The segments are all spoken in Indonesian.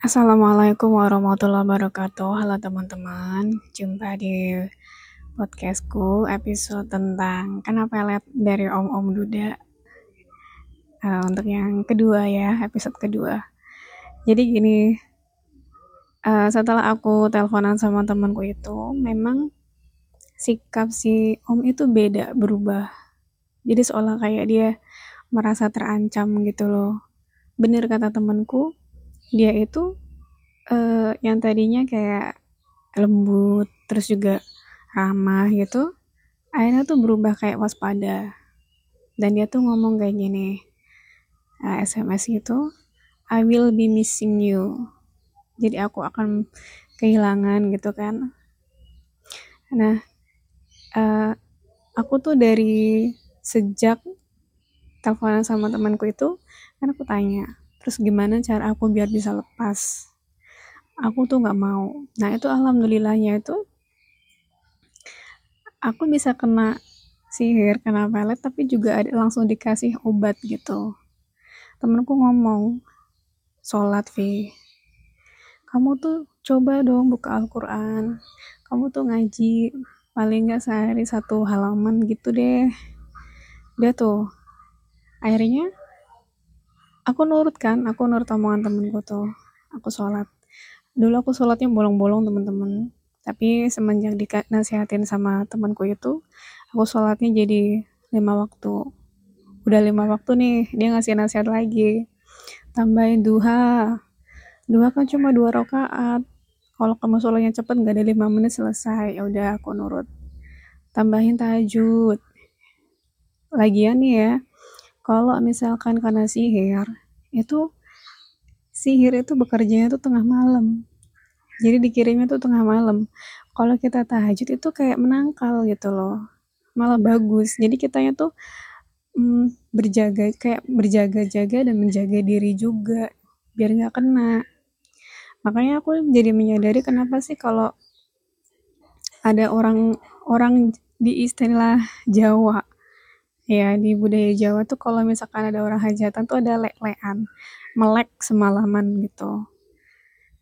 Assalamualaikum warahmatullahi wabarakatuh. Halo teman-teman, jumpa di podcastku episode tentang kenapa pelet dari Om Om Duda. Uh, untuk yang kedua ya, episode kedua. Jadi gini, uh, setelah aku teleponan sama temanku itu, memang sikap si Om itu beda, berubah. Jadi seolah kayak dia merasa terancam gitu loh. Bener kata temanku, dia itu uh, yang tadinya kayak lembut terus juga ramah gitu akhirnya tuh berubah kayak waspada. Dan dia tuh ngomong kayak gini uh, eh, SMS gitu I will be missing you. Jadi aku akan kehilangan gitu kan. Nah uh, aku tuh dari sejak teleponan sama temanku itu kan aku tanya terus gimana cara aku biar bisa lepas? Aku tuh nggak mau. Nah itu alhamdulillahnya itu aku bisa kena sihir kena pelet tapi juga ada langsung dikasih obat gitu. Temenku ngomong sholat Vi. Kamu tuh coba dong buka Al-Quran. Kamu tuh ngaji paling nggak sehari satu halaman gitu deh. Dia tuh akhirnya aku nurut kan aku nurut omongan temenku tuh. Aku sholat. Dulu aku sholatnya bolong-bolong temen-temen. Tapi semenjak dinasihatin sama temanku itu aku sholatnya jadi lima waktu. Udah lima waktu nih dia ngasih nasihat lagi. Tambahin duha. Duha kan cuma dua rakaat. Kalau kamu sholatnya cepet gak ada lima menit selesai. Ya udah aku nurut. Tambahin tahajud. Lagian nih ya kalau misalkan karena sihir, itu sihir itu bekerjanya itu tengah malam. Jadi dikirimnya tuh tengah malam. Kalau kita tahajud itu kayak menangkal gitu loh. Malah bagus. Jadi kitanya tuh mm, berjaga kayak berjaga-jaga dan menjaga diri juga biar nggak kena. Makanya aku jadi menyadari kenapa sih kalau ada orang orang di istilah Jawa Ya, di budaya Jawa tuh kalau misalkan ada orang hajatan tuh ada lek-lekan, melek semalaman gitu.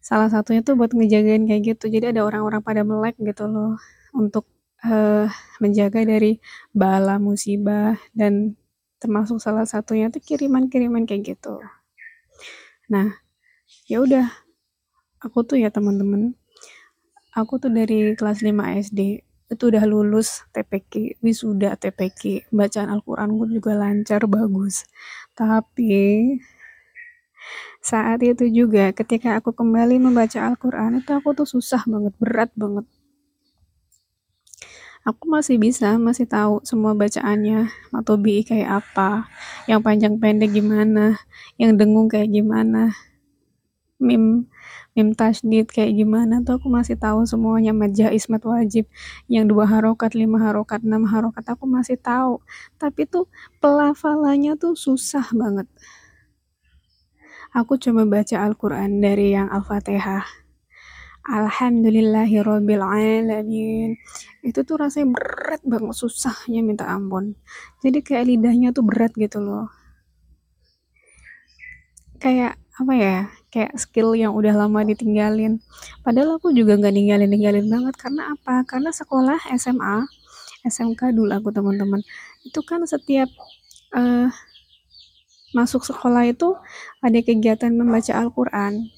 Salah satunya tuh buat ngejagain kayak gitu. Jadi ada orang-orang pada melek gitu loh untuk uh, menjaga dari bala musibah dan termasuk salah satunya tuh kiriman-kiriman kayak gitu. Nah, ya udah aku tuh ya teman-teman aku tuh dari kelas 5 SD itu udah lulus TPK, wisuda TPK, bacaan Al-Quran gue juga lancar, bagus. Tapi saat itu juga ketika aku kembali membaca Al-Quran itu aku tuh susah banget, berat banget. Aku masih bisa, masih tahu semua bacaannya, atau bi kayak apa, yang panjang pendek gimana, yang dengung kayak gimana, mim mim tasdid kayak gimana tuh? Aku masih tahu semuanya. Mad jaiz mad wajib. Yang dua harokat lima harokat enam harokat aku masih tahu. Tapi tuh pelafalannya tuh susah banget. Aku coba baca Al-Quran dari yang Al-Fatihah. Alhamdulillahirabbil alamin. Itu tuh rasanya berat banget, susahnya minta ampun. Jadi kayak lidahnya tuh berat gitu loh. Kayak apa ya kayak skill yang udah lama ditinggalin. Padahal aku juga nggak ninggalin ninggalin banget. Karena apa? Karena sekolah SMA SMK dulu aku teman-teman. Itu kan setiap uh, masuk sekolah itu ada kegiatan membaca Al-Quran.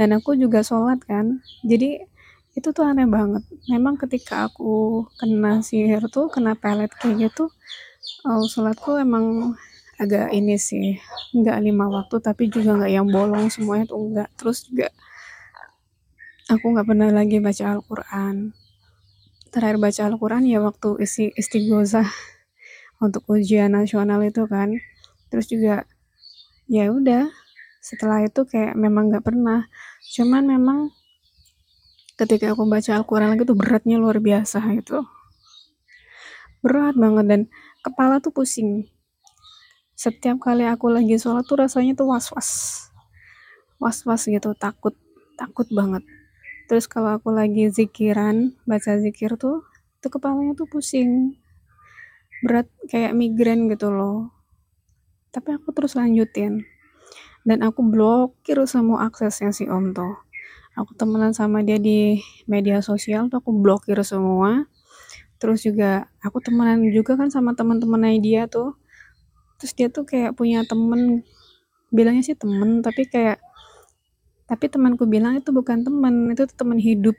Dan aku juga sholat kan. Jadi itu tuh aneh banget. Memang ketika aku kena sihir tuh kena pelet kayak gitu uh, sholatku emang agak ini sih nggak lima waktu tapi juga nggak yang bolong semuanya tuh enggak terus juga aku nggak pernah lagi baca Al-Quran. Terakhir baca Al-Quran ya waktu isi istighosah untuk ujian nasional itu kan. Terus juga ya udah setelah itu kayak memang nggak pernah. Cuman memang ketika aku baca Al-Quran lagi tuh beratnya luar biasa itu berat banget dan kepala tuh pusing setiap kali aku lagi sholat tuh rasanya tuh was-was. Was-was gitu takut takut banget. Terus kalau aku lagi zikiran baca zikir tuh itu kepalanya tuh pusing. Berat kayak migrain gitu loh. Tapi aku terus lanjutin. Dan aku blokir semua aksesnya si om tuh. Aku temenan sama dia di media sosial tuh aku blokir semua. Terus juga aku temenan juga kan sama teman-temannya dia tuh terus dia tuh kayak punya temen bilangnya sih temen tapi kayak tapi temanku bilang itu bukan teman itu teman hidup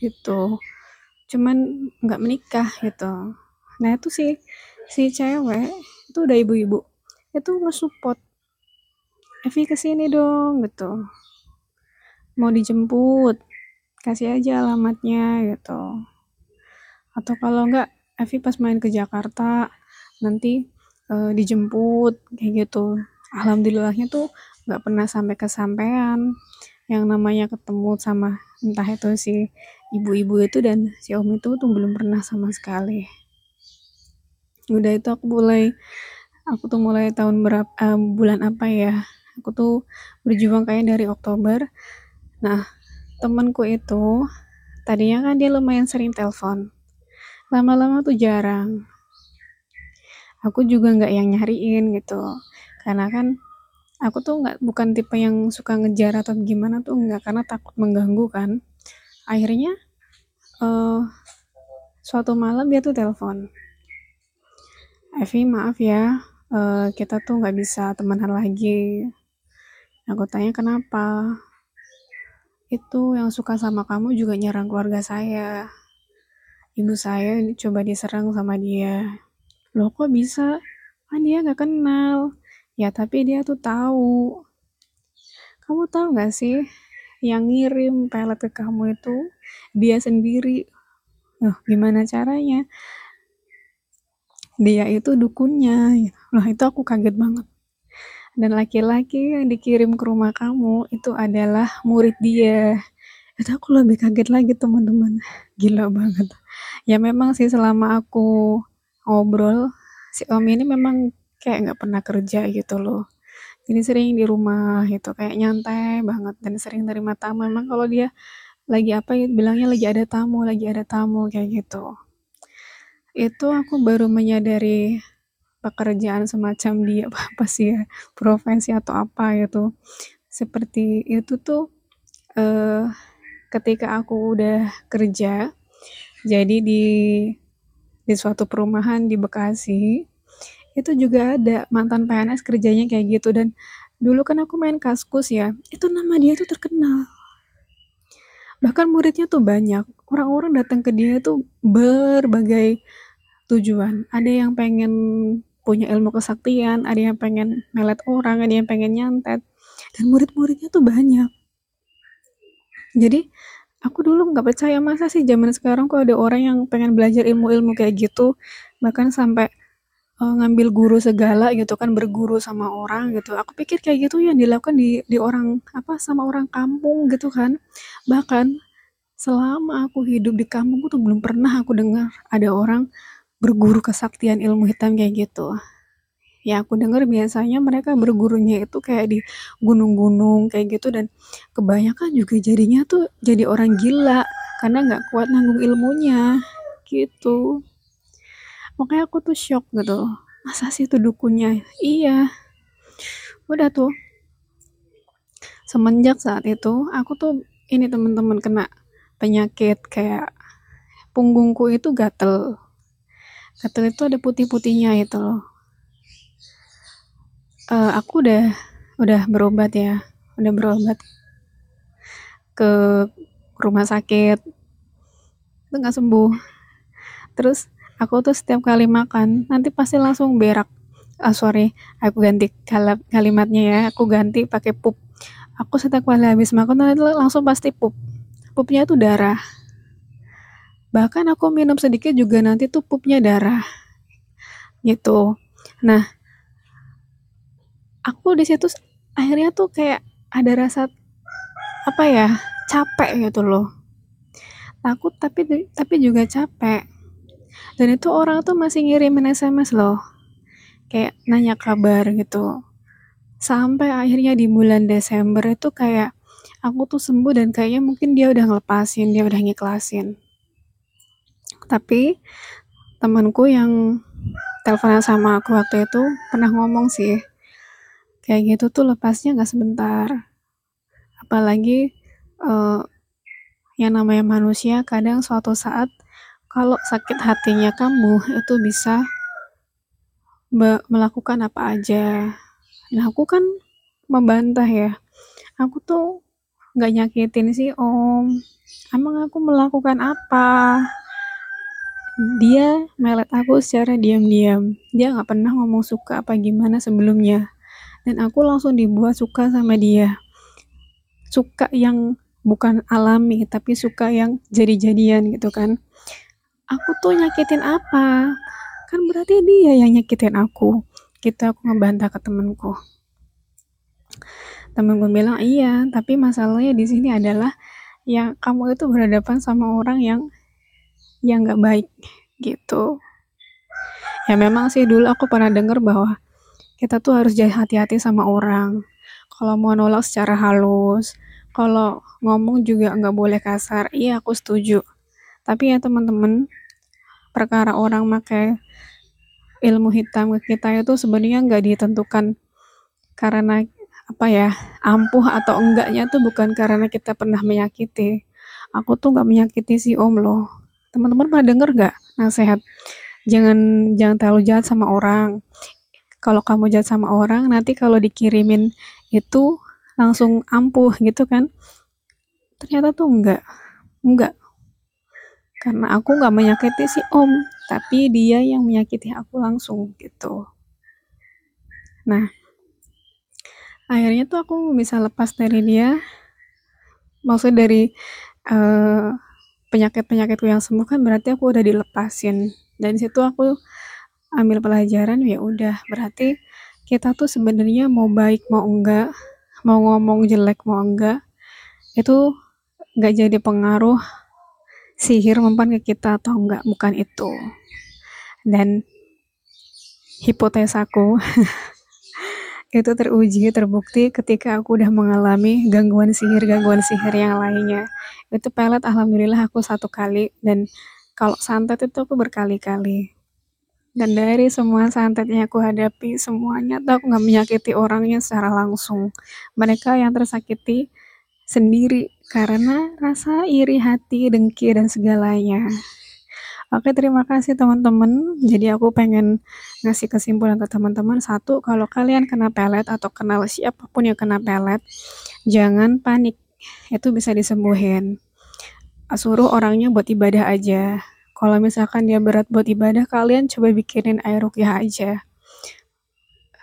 gitu. Cuman nggak menikah gitu. Nah itu sih si cewek itu udah ibu-ibu itu nge-support Evi ke sini dong gitu. Mau dijemput kasih aja alamatnya gitu. Atau kalau enggak Evi pas main ke Jakarta nanti uh, dijemput kayak gitu. Alhamdulillahnya tuh nggak pernah sampai kesampaian. Yang namanya ketemu sama entah itu si ibu-ibu itu dan si om itu tuh belum pernah sama sekali. Udah itu aku mulai aku tuh mulai tahun berapa uh, bulan apa ya aku tuh berjuang kayak dari Oktober. Nah temanku itu tadinya kan dia lumayan sering telepon. Lama-lama tuh jarang aku juga nggak yang nyariin gitu. Karena kan aku tuh nggak bukan tipe yang suka ngejar atau gimana tuh nggak karena takut mengganggu kan. Akhirnya uh, suatu malam dia tuh telepon. Evi maaf ya uh, kita tuh nggak bisa temenan lagi. Aku tanya kenapa? Itu yang suka sama kamu juga nyerang keluarga saya. Ibu saya coba diserang sama dia loh kok bisa? Kan dia nggak kenal. Ya tapi dia tuh tahu. Kamu tahu nggak sih yang ngirim pelet ke kamu itu? Dia sendiri. Loh gimana caranya? Dia itu dukunnya. Loh itu aku kaget banget. Dan laki-laki yang dikirim ke rumah kamu itu adalah murid dia. Itu aku lebih kaget lagi teman-teman. Gila banget. Ya memang sih selama aku ngobrol si om ini memang kayak nggak pernah kerja gitu loh. Jadi sering di rumah gitu kayak nyantai banget dan sering terima tamu. Memang kalau dia lagi apa ya bilangnya lagi ada tamu lagi ada tamu kayak gitu. Itu aku baru menyadari pekerjaan semacam dia apa sih ya profesi atau apa gitu. Seperti itu tuh eh, ketika aku udah kerja jadi di di suatu perumahan di Bekasi itu juga ada mantan PNS kerjanya kayak gitu. Dan dulu kan aku main kaskus ya itu nama dia tuh terkenal. Bahkan muridnya tuh banyak. Orang-orang datang ke dia tuh berbagai tujuan. Ada yang pengen punya ilmu kesaktian ada yang pengen melet orang ada yang pengen nyantet. Dan murid-muridnya tuh banyak. Jadi aku dulu nggak percaya masa sih zaman sekarang kok ada orang yang pengen belajar ilmu-ilmu kayak gitu? Bahkan sampai uh, ngambil guru segala gitu kan berguru sama orang gitu. Aku pikir kayak gitu yang dilakukan di di orang apa sama orang kampung gitu kan. Bahkan selama aku hidup di kampung tuh belum pernah aku dengar ada orang berguru kesaktian ilmu hitam kayak gitu ya aku dengar biasanya mereka bergurunya itu kayak di gunung-gunung kayak gitu dan kebanyakan juga jadinya tuh jadi orang gila karena nggak kuat nanggung ilmunya gitu. Makanya aku tuh shock gitu. Masa sih itu dukunnya? Iya. Udah tuh. Semenjak saat itu aku tuh ini teman-teman kena penyakit kayak punggungku itu gatel. Gatel itu ada putih-putihnya itu loh uh, aku udah udah berobat ya. Udah berobat ke rumah sakit. Itu nggak sembuh. Terus aku tuh setiap kali makan nanti pasti langsung berak. Ah sorry aku ganti kalimatnya ya. Aku ganti pakai pup. Aku setiap kali habis makan nanti langsung pasti pup. Pupnya itu darah. Bahkan aku minum sedikit juga nanti tuh pupnya darah. Gitu. Nah aku di situ akhirnya tuh kayak ada rasa apa ya capek gitu loh. Takut tapi tapi juga capek. Dan itu orang tuh masih ngirimin SMS loh. Kayak nanya kabar gitu. Sampai akhirnya di bulan Desember itu kayak aku tuh sembuh dan kayaknya mungkin dia udah ngelepasin dia udah ngiklasin. Tapi temanku yang teleponan sama aku waktu itu pernah ngomong sih kayak gitu tuh lepasnya nggak sebentar. Apalagi uh, yang namanya manusia kadang suatu saat kalau sakit hatinya kamu itu bisa melakukan apa aja. Nah aku kan membantah ya. Aku tuh nggak nyakitin sih om. Emang aku melakukan apa? Dia melet aku secara diam-diam. Dia nggak pernah ngomong suka apa gimana sebelumnya dan aku langsung dibuat suka sama dia. Suka yang bukan alami tapi suka yang jadi-jadian gitu kan. Aku tuh nyakitin apa? Kan berarti dia yang nyakitin aku. Kita aku ngebantah ke temenku temenku bilang iya tapi masalahnya di sini adalah yang kamu itu berhadapan sama orang yang yang nggak baik. Gitu. Ya memang sih dulu aku pernah denger bahwa kita tuh harus jadi hati-hati sama orang. Kalau mau nolak secara halus kalau ngomong juga nggak boleh kasar iya aku setuju. Tapi ya teman-teman perkara orang pakai ilmu hitam ke kita itu sebenarnya nggak ditentukan karena apa ya ampuh atau enggaknya tuh bukan karena kita pernah menyakiti. Aku tuh nggak menyakiti si om loh. Teman-teman pernah denger nggak nasihat? Jangan jangan terlalu jahat sama orang kalau kamu jahat sama orang nanti kalau dikirimin itu langsung ampuh gitu kan. Ternyata tuh enggak enggak. Karena aku nggak menyakiti si om tapi dia yang menyakiti aku langsung gitu. Nah akhirnya tuh aku bisa lepas dari dia. Maksud dari uh, penyakit-penyakitku yang sembuh kan berarti aku udah dilepasin. Dan situ aku ambil pelajaran ya udah. Berarti kita tuh sebenarnya mau baik mau enggak mau ngomong jelek mau enggak itu nggak jadi pengaruh sihir mempan ke kita atau enggak bukan itu. Dan hipotesaku itu teruji terbukti ketika aku udah mengalami gangguan sihir gangguan sihir yang lainnya. Itu pelet alhamdulillah aku satu kali. Dan kalau santet itu aku berkali-kali dan dari semua santetnya aku hadapi semuanya tuh aku nggak menyakiti orangnya secara langsung mereka yang tersakiti sendiri karena rasa iri hati dengki dan segalanya Oke, terima kasih teman-teman. Jadi aku pengen ngasih kesimpulan ke teman-teman. Satu, kalau kalian kena pelet atau kenal siapa pun yang kena pelet, jangan panik. Itu bisa disembuhin. Suruh orangnya buat ibadah aja. Kalau misalkan dia berat buat ibadah, kalian coba bikinin air rukyah aja.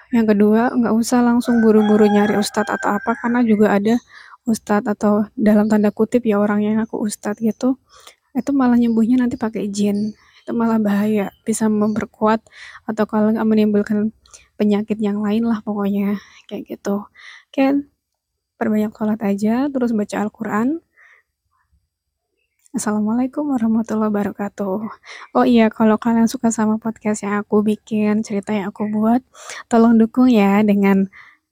Yang kedua, nggak usah langsung buru-buru nyari ustadz atau apa, karena juga ada ustadz atau dalam tanda kutip ya orang yang aku ustadz gitu, itu malah nyembuhnya nanti pakai jin. Itu malah bahaya, bisa memperkuat atau kalau nggak menimbulkan penyakit yang lain lah pokoknya, kayak gitu. Oke, perbanyak sholat aja, terus baca Al-Quran, Assalamualaikum warahmatullahi wabarakatuh. Oh iya, kalau kalian suka sama podcast yang aku bikin, cerita yang aku buat, tolong dukung ya dengan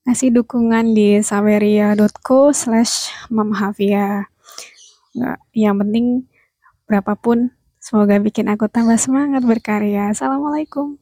ngasih dukungan di saweria.co slash mamhafia. Nggak, yang penting berapapun, semoga bikin aku tambah semangat berkarya. Assalamualaikum.